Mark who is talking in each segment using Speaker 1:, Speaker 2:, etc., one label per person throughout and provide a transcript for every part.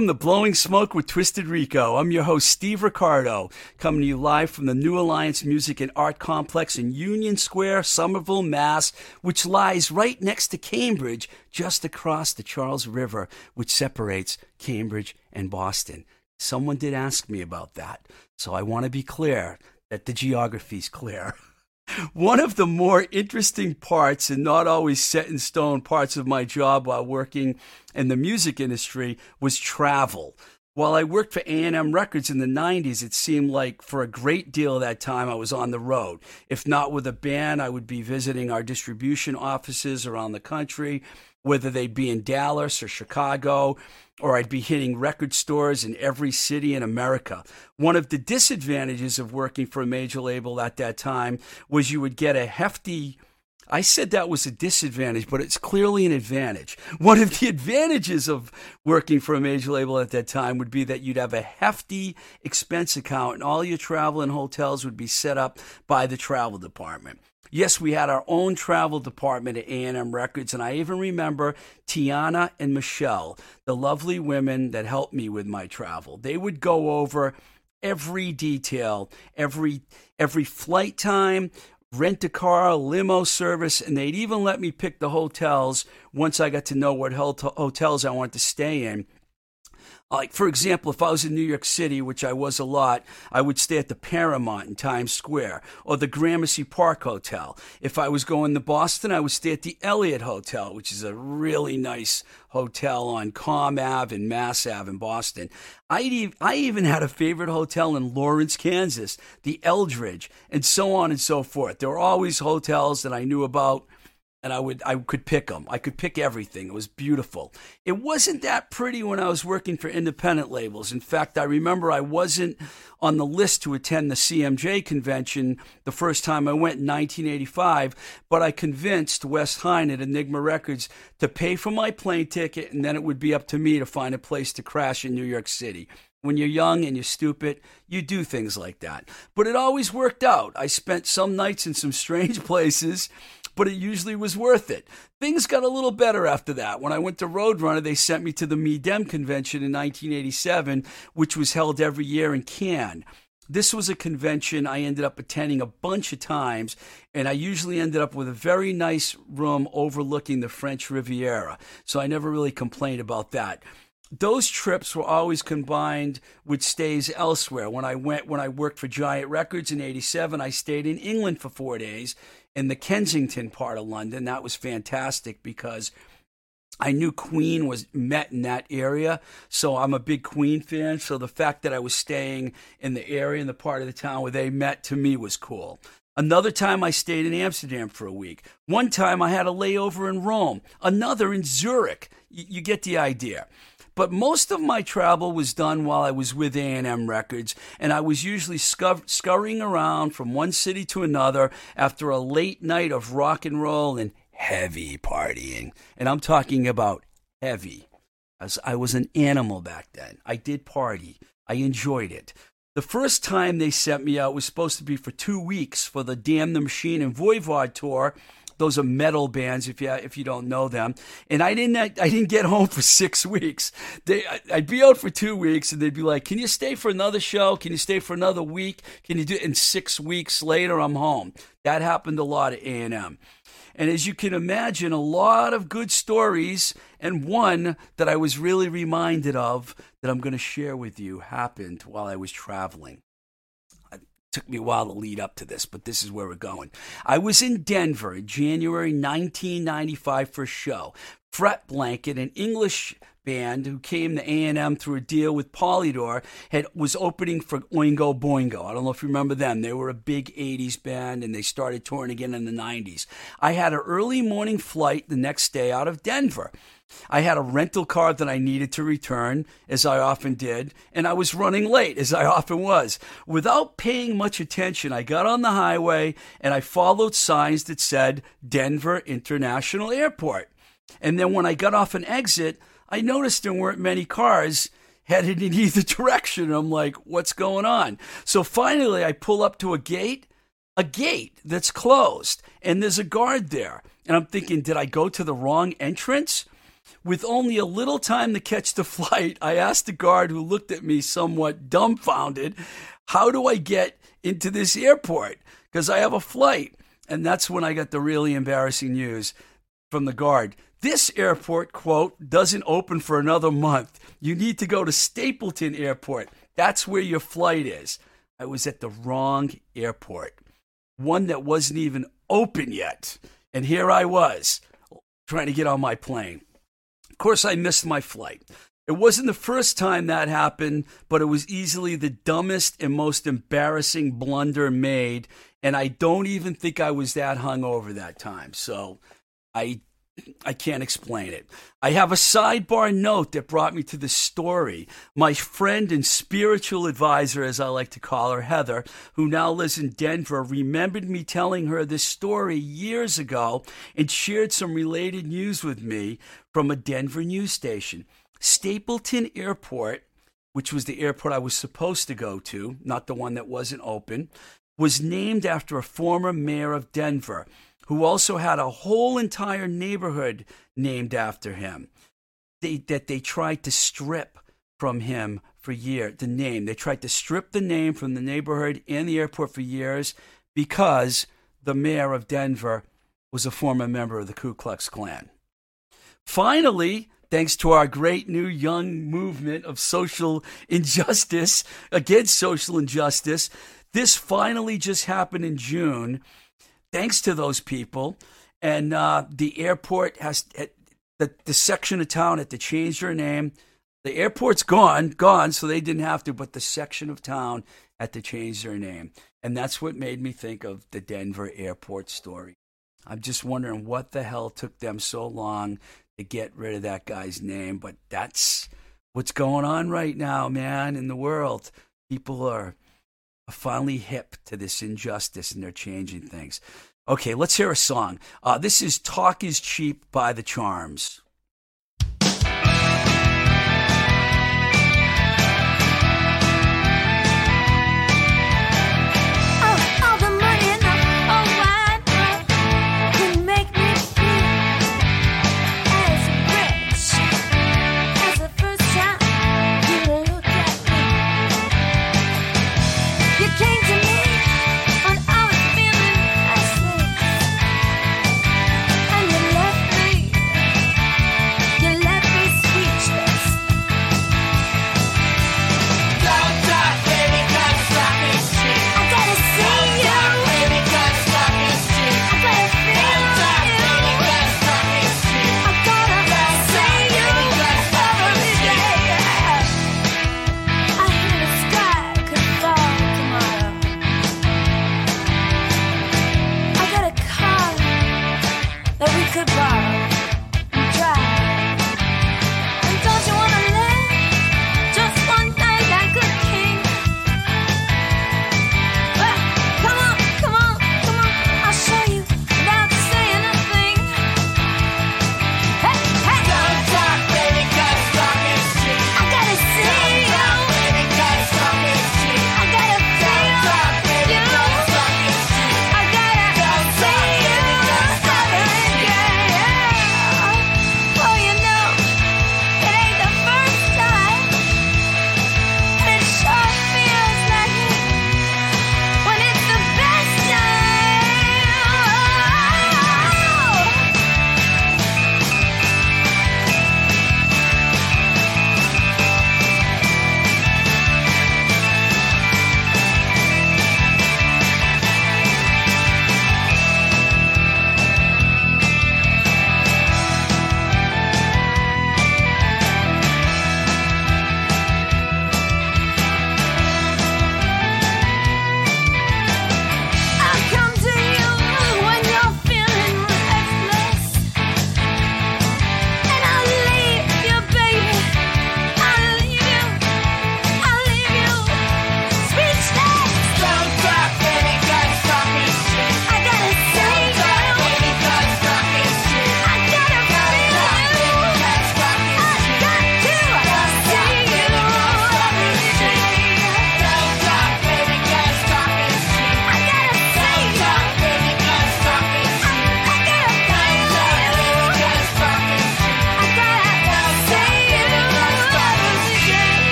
Speaker 1: Welcome to Blowing Smoke with Twisted Rico. I'm your host, Steve Ricardo, coming to you live from the New Alliance Music and Art Complex in Union Square, Somerville, Mass., which lies right next to Cambridge, just across the Charles River, which separates Cambridge and Boston. Someone did ask me about that, so I want to be clear that the geography's clear. One of the more interesting parts and not always set in stone parts of my job while working in the music industry was travel. While I worked for A&M Records in the 90s, it seemed like for a great deal of that time I was on the road. If not with a band, I would be visiting our distribution offices around the country, whether they'd be in Dallas or Chicago or I'd be hitting record stores in every city in America. One of the disadvantages of working for a major label at that time was you would get a hefty I said that was a disadvantage, but it's clearly an advantage. One of the advantages of working for a major label at that time would be that you'd have a hefty expense account and all your travel and hotels would be set up by the travel department. Yes, we had our own travel department at A&M Records, and I even remember Tiana and Michelle, the lovely women that helped me with my travel. They would go over every detail, every every flight time, rent a car, limo service, and they'd even let me pick the hotels once I got to know what hotels I wanted to stay in like, for example, if I was in New York City, which I was a lot, I would stay at the Paramount in Times Square or the Gramercy Park Hotel. If I was going to Boston, I would stay at the Elliott Hotel, which is a really nice hotel on Com Ave and Mass Ave in Boston. I, I even had a favorite hotel in Lawrence, Kansas, the Eldridge, and so on and so forth. There were always hotels that I knew about and I would I could pick them. I could pick everything. It was beautiful. It wasn't that pretty when I was working for independent labels. In fact, I remember I wasn't on the list to attend the CMJ convention the first time I went in 1985, but I convinced Wes Hine at Enigma Records to pay for my plane ticket and then it would be up to me to find a place to crash in New York City. When you're young and you're stupid, you do things like that. But it always worked out. I spent some nights in some strange places but it usually was worth it. Things got a little better after that. When I went to Roadrunner, they sent me to the MIDEM convention in 1987, which was held every year in Cannes. This was a convention I ended up attending a bunch of times, and I usually ended up with a very nice room overlooking the French Riviera. So I never really complained about that those trips were always combined with stays elsewhere. When I went, when I worked for Giant Records in '87, I stayed in England for four days in the Kensington part of London. That was fantastic because I knew Queen was met in that area, so I'm a big Queen fan. So the fact that I was staying in the area in the part of the town where they met to me was cool. Another time I stayed in Amsterdam for a week. One time I had a layover in Rome. Another in Zurich. Y- you get the idea. But most of my travel was done while I was with A&M Records, and I was usually scur- scurrying around from one city to another after a late night of rock and roll and heavy partying. And I'm talking about heavy. As I was an animal back then. I did party. I enjoyed it. The first time they sent me out was supposed to be for two weeks for the Damn the Machine and Voivod tour, those are metal bands if you if you don't know them. And I didn't I didn't get home for six weeks. They I'd be out for two weeks, and they'd be like, "Can you stay for another show? Can you stay for another week? Can you do?" it?" And six weeks later, I'm home. That happened a lot at A and M. And as you can imagine, a lot of good stories, and one that I was really reminded of that I'm going to share with you happened while I was traveling took me a while to lead up to this, but this is where we're going. I was in Denver in January 1995 for a show. Fret Blanket, an English band who came to A&M through a deal with Polydor, had was opening for Oingo Boingo. I don't know if you remember them. They were a big 80s band and they started touring again in the 90s. I had an early morning flight the next day out of Denver. I had a rental car that I needed to return, as I often did, and I was running late, as I often was. Without paying much attention, I got on the highway and I followed signs that said Denver International Airport. And then when I got off an exit, I noticed there weren't many cars headed in either direction. I'm like, what's going on? So finally, I pull up to a gate, a gate that's closed, and there's a guard there. And I'm thinking, did I go to the wrong entrance? With only a little time to catch the flight, I asked the guard who looked at me somewhat dumbfounded, How do I get into this airport? Because I have a flight. And that's when I got the really embarrassing news from the guard. This airport, quote, doesn't open for another month. You need to go to Stapleton Airport. That's where your flight is. I was at the wrong airport, one that wasn't even open yet. And here I was trying to get on my plane. Course, I missed my flight. It wasn't the first time that happened, but it was easily the dumbest and most embarrassing blunder made. And I don't even think I was that hungover that time. So I I can't explain it. I have a sidebar note that brought me to this story. My friend and spiritual advisor, as I like to call her, Heather, who now lives in Denver, remembered me telling her this story years ago and shared some related news with me from a Denver news station. Stapleton Airport, which was the airport I was supposed to go to, not the one that wasn't open, was named after a former mayor of Denver who also had a whole entire neighborhood named after him. They, that they tried to strip from him for years, the name. They tried to strip the name from the neighborhood and the airport for years because the mayor of Denver was a former member of the Ku Klux Klan. Finally, thanks to our great new young movement of social injustice against social injustice, this finally just happened in June thanks to those people. And uh, the airport has the, the section of town had to change their name. The airport's gone, gone, so they didn't have to, but the section of town had to change their name. And that's what made me think of the Denver airport story. I'm just wondering what the hell took them so long to get rid of that guy's name, but that's what's going on right now, man, in the world. People are finally hip to this injustice and they're changing things. Okay, let's hear a song. Uh, this is Talk is Cheap by the Charms.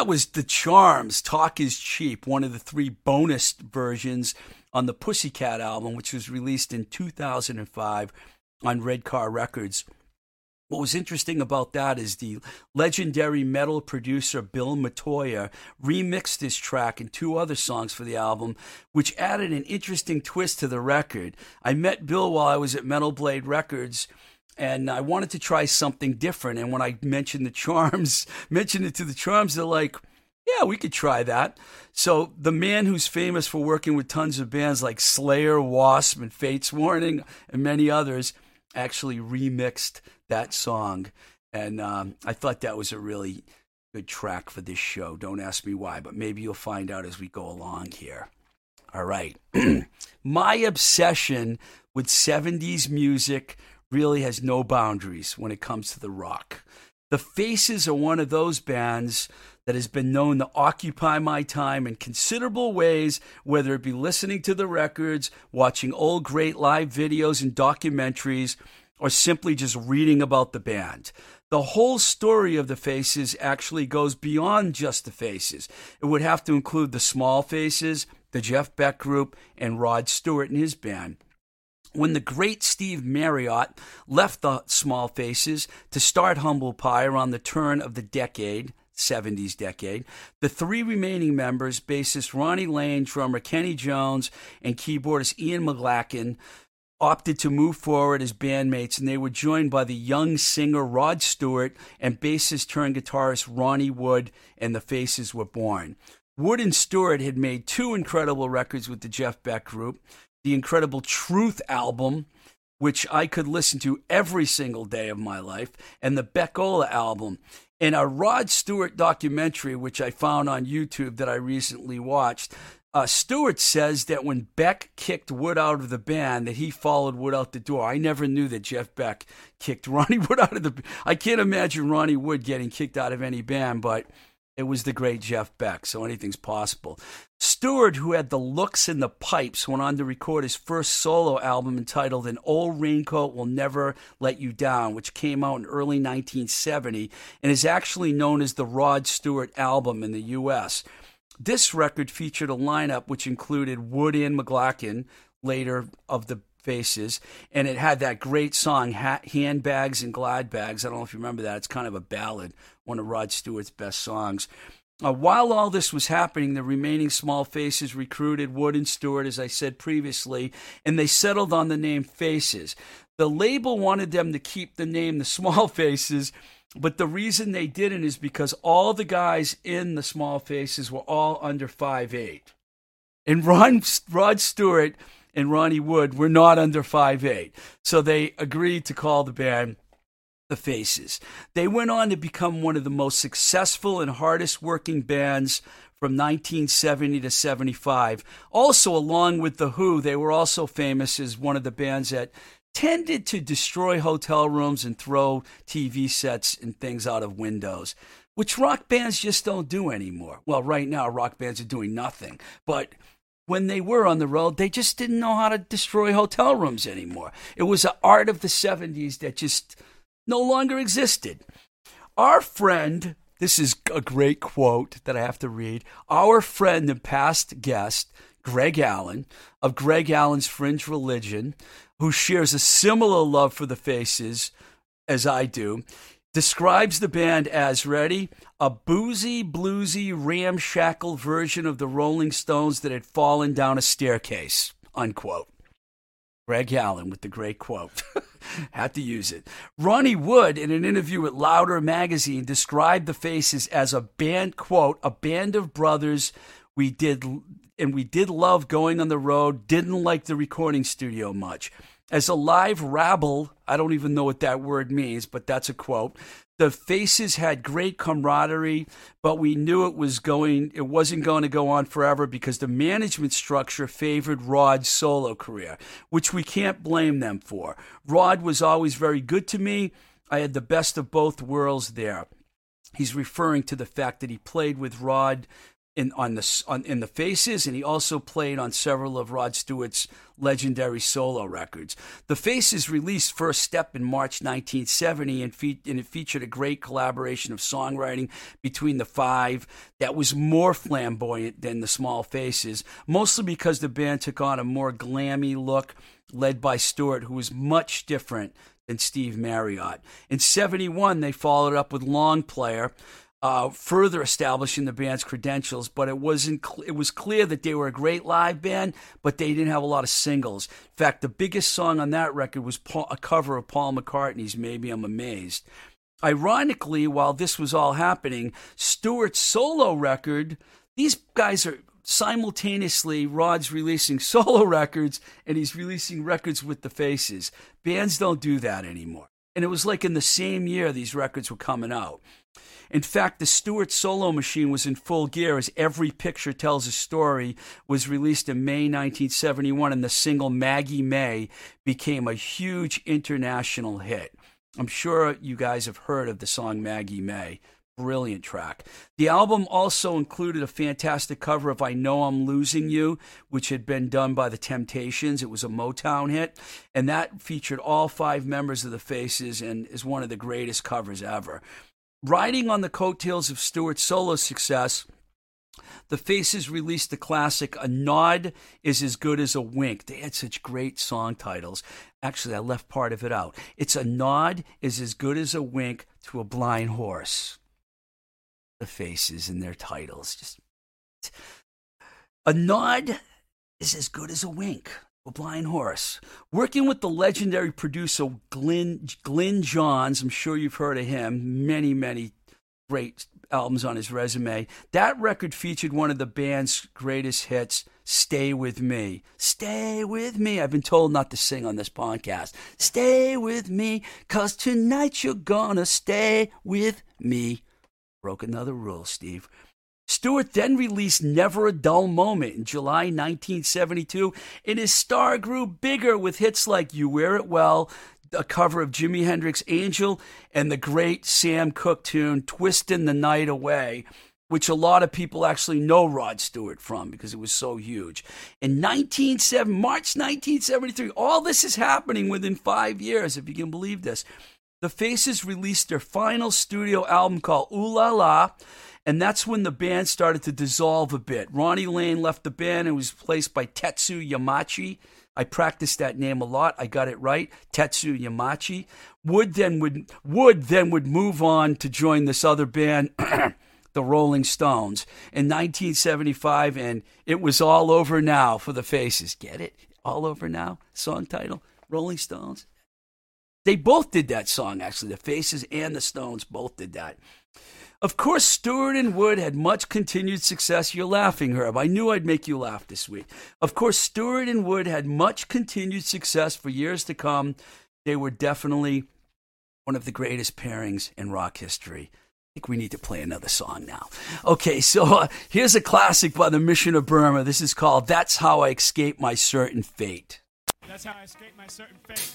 Speaker 1: That was The Charms, Talk is Cheap, one of the three bonus versions on the Pussycat album, which was released in 2005 on Red Car Records. What was interesting about that is the legendary metal producer Bill Metoyer remixed this track and two other songs for the album, which added an interesting twist to the record. I met Bill while I was at Metal Blade Records and I wanted to try something different. And when I mentioned the charms, mentioned it to the charms, they're like, yeah, we could try that. So the man who's famous for working with tons of bands like Slayer, Wasp, and Fates Warning, and many others, actually remixed that song. And um, I thought that was a really good track for this show. Don't ask me why, but maybe you'll find out as we go along here. All right. My obsession with 70s music really has no boundaries when it comes to the rock. The Faces are one of those bands that has been known to occupy my time in considerable ways, whether it be listening to the records, watching old great live videos and documentaries, or simply just reading about the band. The whole story of the Faces actually goes beyond just the Faces. It would have to include the Small Faces, the Jeff Beck Group, and Rod Stewart and his band. When the great Steve Marriott left the Small Faces to start Humble Pie around the turn of the decade, 70s decade. The three remaining members, bassist Ronnie Lane, drummer Kenny Jones, and keyboardist Ian McLagan, opted to move forward as bandmates, and they were joined by the young singer Rod Stewart and bassist turned guitarist Ronnie Wood, and the Faces were born. Wood and Stewart had made two incredible records with the Jeff Beck Group the incredible Truth album, which I could listen to every single day of my life, and the Beckola album. and a Rod Stewart documentary, which I found on YouTube that I recently watched, uh, Stewart says that when Beck kicked Wood out of the band, that he followed Wood out the door. I never knew that Jeff Beck kicked Ronnie Wood out of the. I can't imagine Ronnie Wood getting kicked out of any band, but it was the great Jeff Beck, so anything's possible. Stewart, who had the looks and the pipes, went on to record his first solo album entitled An Old Raincoat Will Never Let You Down, which came out in early 1970 and is actually known as the Rod Stewart album in the U.S. This record featured a lineup which included Wood and McLagan, later of the Faces, and it had that great song, Handbags and Glad Bags. I don't know if you remember that. It's kind of a ballad, one of Rod Stewart's best songs. Uh, while all this was happening, the remaining small faces recruited Wood and Stewart, as I said previously, and they settled on the name Faces. The label wanted them to keep the name the Small Faces but the reason they didn't is because all the guys in the small faces were all under five eight, And Ron, Rod Stewart and Ronnie Wood were not under five eight, So they agreed to call the band the Faces. They went on to become one of the most successful and hardest working bands from 1970 to 75. Also, along with The Who, they were also famous as one of the bands that tended to destroy hotel rooms and throw TV sets and things out of windows, which rock bands just don't do anymore. Well, right now, rock bands are doing nothing. But when they were on the road, they just didn't know how to destroy hotel rooms anymore. It was an art of the 70s that just no longer existed. Our friend, this is a great quote that I have to read. Our friend and past guest, Greg Allen, of Greg Allen's Fringe Religion, who shares a similar love for the Faces as I do, describes the band as ready a boozy, bluesy, ramshackle version of the Rolling Stones that had fallen down a staircase. Unquote. Greg Allen with the great quote. Had to use it. Ronnie Wood, in an interview with Louder magazine, described the Faces as a band, quote, a band of brothers. We did, and we did love going on the road, didn't like the recording studio much. As a live rabble, I don't even know what that word means, but that's a quote. The faces had great camaraderie, but we knew it was going it wasn't going to go on forever because the management structure favored Rod's solo career, which we can't blame them for. Rod was always very good to me. I had the best of both worlds there. He's referring to the fact that he played with Rod in on the on in the Faces, and he also played on several of Rod Stewart's legendary solo records. The Faces released First Step in March 1970, and, fe- and it featured a great collaboration of songwriting between the five that was more flamboyant than the Small Faces, mostly because the band took on a more glammy look, led by Stewart, who was much different than Steve Marriott. In 71, they followed up with Long Player uh, further establishing the band's credentials. But it wasn't. Cl- it was clear that they were a great live band, but they didn't have a lot of singles. In fact, the biggest song on that record was Paul, a cover of Paul McCartney's "Maybe I'm Amazed." Ironically, while this was all happening, Stewart's solo record. These guys are simultaneously Rod's releasing solo records and he's releasing records with the faces. Bands don't do that anymore. And it was like in the same year these records were coming out. In fact, the Stewart solo machine was in full gear as Every Picture Tells a Story was released in May 1971, and the single Maggie May became a huge international hit. I'm sure you guys have heard of the song Maggie May. Brilliant track. The album also included a fantastic cover of I Know I'm Losing You, which had been done by the Temptations. It was a Motown hit, and that featured all five members of the Faces and is one of the greatest covers ever. Riding on the coattails of Stewart's solo success, the Faces released the classic A Nod is as Good as a Wink. They had such great song titles. Actually, I left part of it out. It's A Nod is as Good as a Wink to a Blind Horse. The Faces in their titles. Just A Nod is as good as a wink. A blind horse. Working with the legendary producer Glyn, Glyn Johns, I'm sure you've heard of him, many, many great albums on his resume. That record featured one of the band's greatest hits, Stay With Me. Stay with me. I've been told not to sing on this podcast. Stay with me, cause tonight you're gonna stay with me. Broke another rule, Steve. Stewart then released Never a Dull Moment in July 1972, and his star grew bigger with hits like You Wear It Well, a cover of Jimi Hendrix' Angel, and the great Sam Cooke tune Twistin' the Night Away, which a lot of people actually know Rod Stewart from because it was so huge. In 1970, March 1973, all this is happening within five years, if you can believe this. The Faces released their final studio album called Ooh La La and that's when the band started to dissolve a bit. Ronnie Lane left the band and was replaced by Tetsu Yamauchi. I practiced that name a lot. I got it right. Tetsu Yamauchi. Wood then would Wood then would move on to join this other band, the Rolling Stones, in 1975, and it was all over now for the Faces. Get it? All over now. Song title: Rolling Stones. They both did that song actually. The Faces and the Stones both did that. Of course, Stewart and Wood had much continued success. You're laughing, Herb. I knew I'd make you laugh this week. Of course, Stewart and Wood had much continued success for years to come. They were definitely one of the greatest pairings in rock history. I think we need to play another song now. Okay, so uh, here's a classic by the Mission of Burma. This is called That's How I Escape My Certain Fate.
Speaker 2: That's how I escape my certain fate.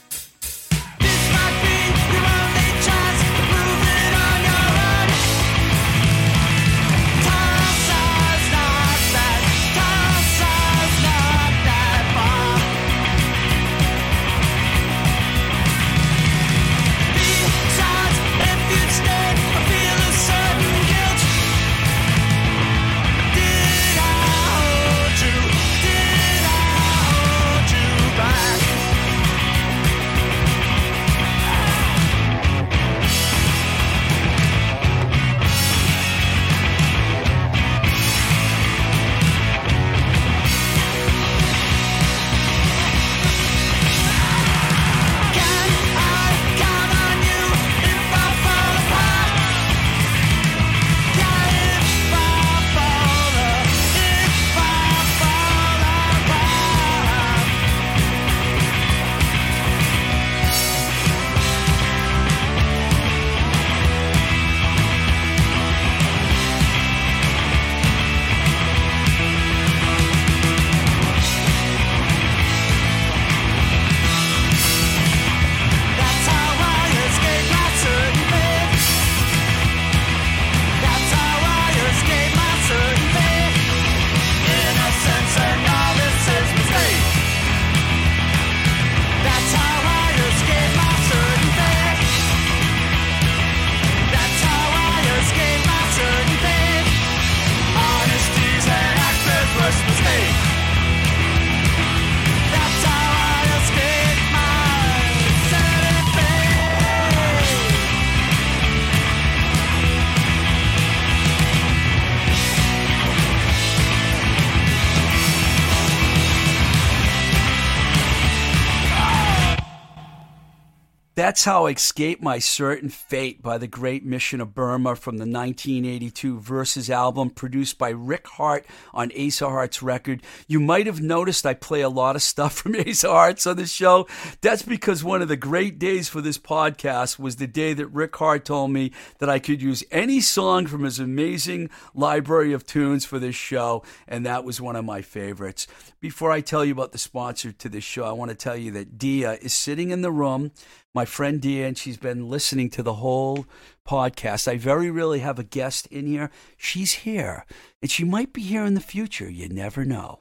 Speaker 1: That's how I escaped my certain fate by the great Mission of Burma from the 1982 Verses album produced by Rick Harte on Ace of Hearts record. You might have noticed I play a lot of stuff from Ace of Hearts on this show. That's because one of the great days for this podcast was the day that Rick Harte told me that I could use any song from his amazing library of tunes for this show, and that was one of my favorites. Before I tell you about the sponsor to this show, I want to tell you that Dia is sitting in the room my friend And she's been listening to the whole podcast. I very rarely have a guest in here. She's here, and she might be here in the future. You never know.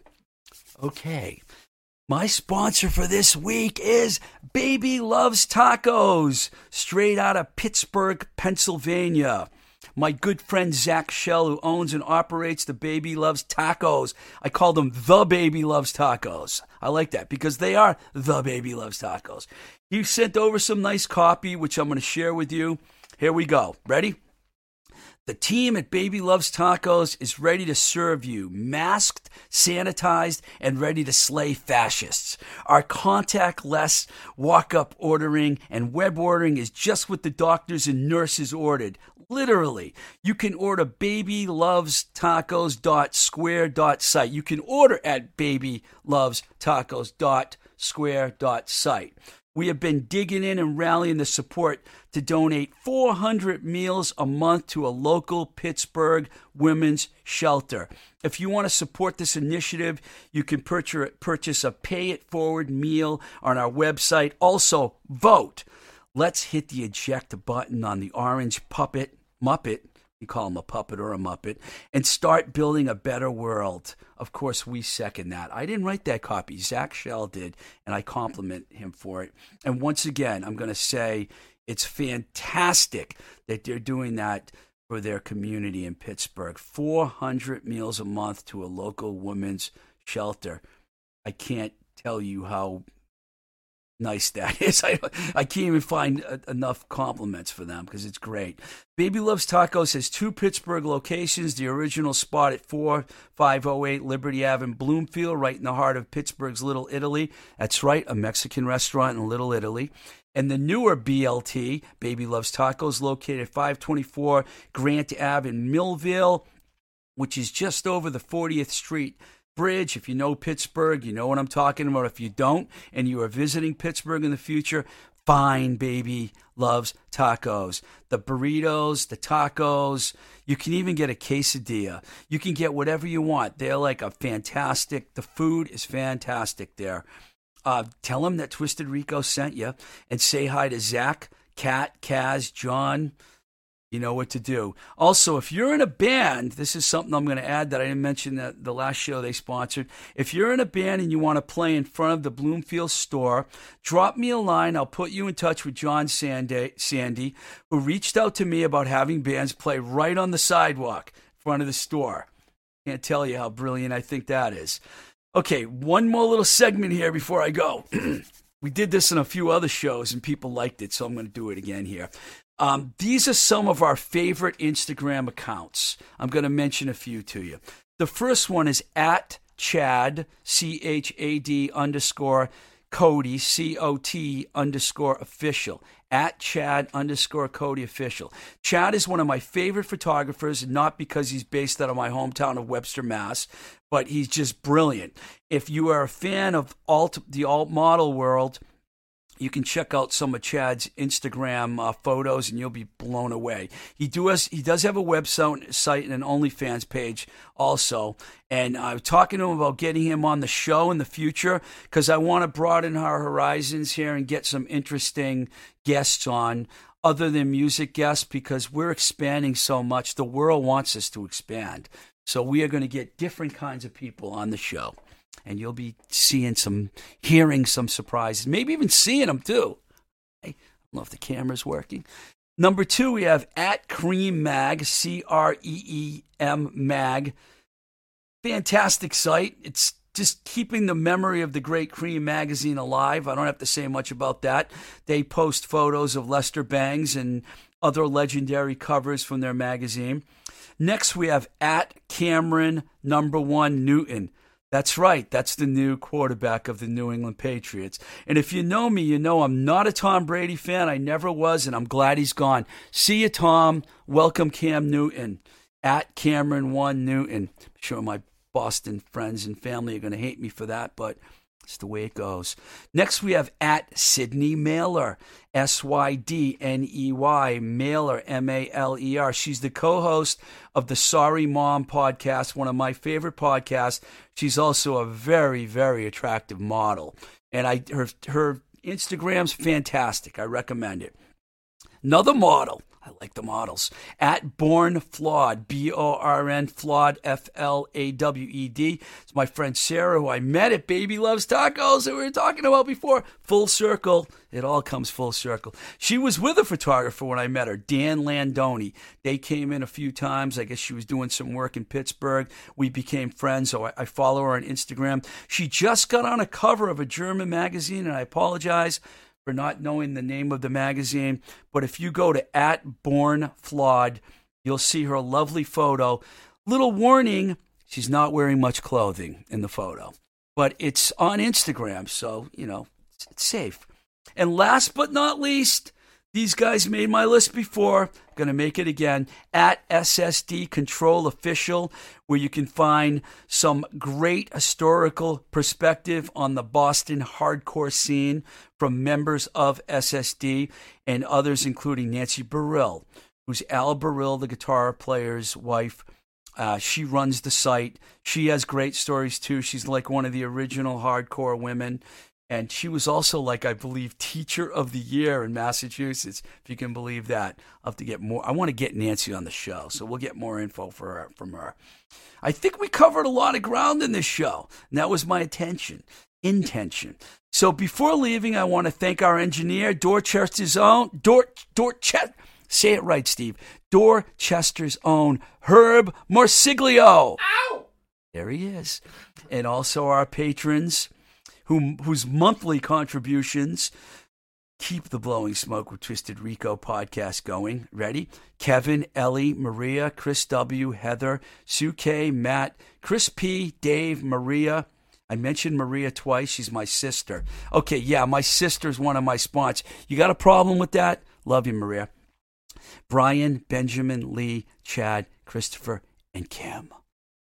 Speaker 1: Okay. My sponsor for this week is Baby Loves Tacos, straight out of Pittsburgh, Pennsylvania my good friend Zach Shell, who owns and operates the Baby Loves Tacos. I call them the Baby Loves Tacos. I like that because they are the Baby Loves Tacos. He sent over some nice copy, which I'm going to share with you. Here we go. Ready? The team at Baby Loves Tacos is ready to serve you, masked, sanitized, and ready to slay fascists. Our contactless walk up ordering and web ordering is just what the doctors and nurses ordered. Literally, you can order babylovestacos.square.site. You can order at babylovestacos.square.site. We have been digging in and rallying the support to donate 400 meals a month to a local Pittsburgh women's shelter. If you want to support this initiative, you can purchase a pay it forward meal on our website. Also, vote. Let's hit the eject button on the orange puppet, Muppet, you call him a puppet or a muppet, and start building a better world. Of course, we second that. I didn't write that copy. Zach Shell did, and I compliment him for it. And once again, I'm going to say it's fantastic that they're doing that for their community in Pittsburgh. 400 meals a month to a local women's shelter. I can't tell you how nice that is. I, I can't even find a, enough compliments for them because it's great. Baby Loves Tacos has two Pittsburgh locations. The original spot at 4508 Liberty Ave in Bloomfield, right in the heart of Pittsburgh's Little Italy. That's right, a Mexican restaurant in Little Italy. And the newer BLT, Baby Loves Tacos, located at 524 Grant Ave in Millvale, which is just over the 40th Street Bridge. If you know Pittsburgh, you know what I'm talking about. If you don't and you are visiting Pittsburgh in the future, fine baby loves tacos. The burritos, the tacos. You can even get a quesadilla. You can get whatever you want. They're like a fantastic. The food is fantastic there. Uh, tell them that Twisted Rico sent you, and say hi to Zach, Kat, Kaz, John you know what to do. Also, if you're in a band, this is something I'm going to add that I didn't mention that the last show they sponsored. If you're in a band and you want to play in front of the Bloomfield store, drop me a line. I'll put you in touch with John Sandy, Sandy who reached out to me about having bands play right on the sidewalk in front of the store. Can't tell you how brilliant I think that is. Okay, one more little segment here before I go. we did this in a few other shows and people liked it, so I'm going to do it again here. Um, these are some of our favorite Instagram accounts. I'm going to mention a few to you. The first one is at Chad, C H A D underscore Cody, C O T underscore official. At Chad underscore Cody official. Chad is one of my favorite photographers, not because he's based out of my hometown of Webster, Mass, but he's just brilliant. If you are a fan of alt, the alt model world, you can check out some of Chad's Instagram uh, photos, and you'll be blown away. He do us, he does have a website site and an OnlyFans page also. And I'm talking to him about getting him on the show in the future because I want to broaden our horizons here and get some interesting guests on other than music guests because we're expanding so much. The world wants us to expand. So we are going to get different kinds of people on the show and you'll be seeing some, hearing some surprises, maybe even seeing them too. I don't know if the camera's working. Number two, we have at Creem Mag, C R E E M Mag. Fantastic site. It's just keeping the memory of the great Creem magazine alive. I don't have to say much about that. They post photos of Lester Bangs and other legendary covers from their magazine. Next, we have at Cameron number one Newton. That's right. That's the new quarterback of the New England Patriots. And if you know me, you know I'm not a Tom Brady fan. I never was, and I'm glad he's gone. See you, Tom. Welcome, Cam Newton. At Cameron One Newton. I'm sure my Boston friends and family are going to hate me for that, but it's the way it goes. Next, we have at Sydney Maler, S Y D N E Y, Maler, M A L E R. She's the co host of the Sorry Mom podcast, one of my favorite podcasts. She's also a very, very attractive model. And I her, her Instagram's fantastic. I recommend it. Another model I like the models. At Born Flawed, B O R N Flawed, F L A W E D. It's my friend Sarah, who I met at Baby Loves Tacos that we were talking about before. Full circle. It all comes full circle. She was with a photographer when I met her, Dan Landoni. They came in a few times. I guess she was doing some work in Pittsburgh. We became friends, so I, I follow her on Instagram. She just got on a cover of a German magazine, and I apologize for not knowing the name of the magazine. But if you go to at Born Flawed, you'll see her lovely photo. Little warning she's not wearing much clothing in the photo, but it's on Instagram, so, you know, it's, it's safe. And last but not least, these guys made my list before. Going to make it again at SSD Control Official, where you can find some great historical perspective on the Boston hardcore scene from members of SSD and others, including Nancy Barile, who's Al Barile, the guitar player's wife. Uh, she runs the site. She has great stories too. She's like one of the original hardcore women. And she was also like, I believe, teacher of the year in Massachusetts, if you can believe that. I'll have to get more. I want to get Nancy on the show, so we'll get more info for her, from her. I think we covered a lot of ground in this show, and that was my attention, intention. So before leaving, I want to thank our engineer, Dorchester's own, Dor, Dorchester, say it right, Steve, Dorchester's own, Herb Morsiglio.
Speaker 2: Ow!
Speaker 1: There he is. And also our patrons, whose monthly contributions keep the Blowing Smoke with Twisted Rico podcast going. Ready? Kevin, Ellie, Maria, Chris W., Heather, Sue K., Matt, Chris P., Dave, Maria. I mentioned Maria twice. She's my sister. Okay, yeah, my sister's one of my sponsors. You got a problem with that? Love you, Maria. Brian, Benjamin, Lee, Chad, Christopher, and Kim.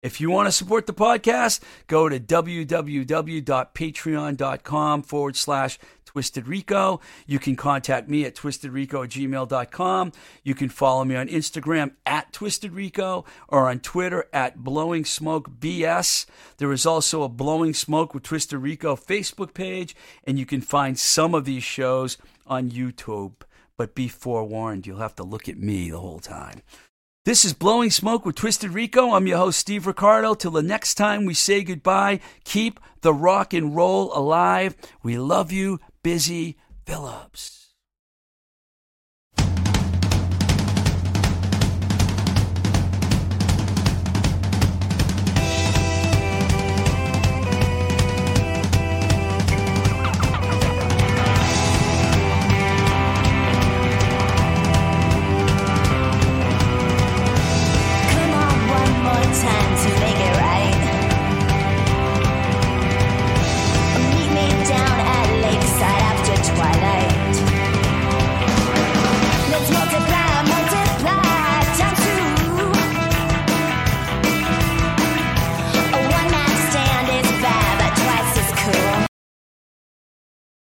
Speaker 1: If you want to support the podcast, go to www.patreon.com forward slash Twisted Rico. You can contact me at twistedrico at gmail.com. You can follow me on Instagram at Twisted Rico or on Twitter at Blowing Smoke BS. There is also a Blowing Smoke with Twisted Rico Facebook page, and you can find some of these shows on YouTube. But be forewarned, you'll have to look at me the whole time. This is Blowing Smoke with Twisted Rico. I'm your host, Steve Ricardo. Till the next time we say goodbye, keep the rock and roll alive. We love you, Busy Phillips.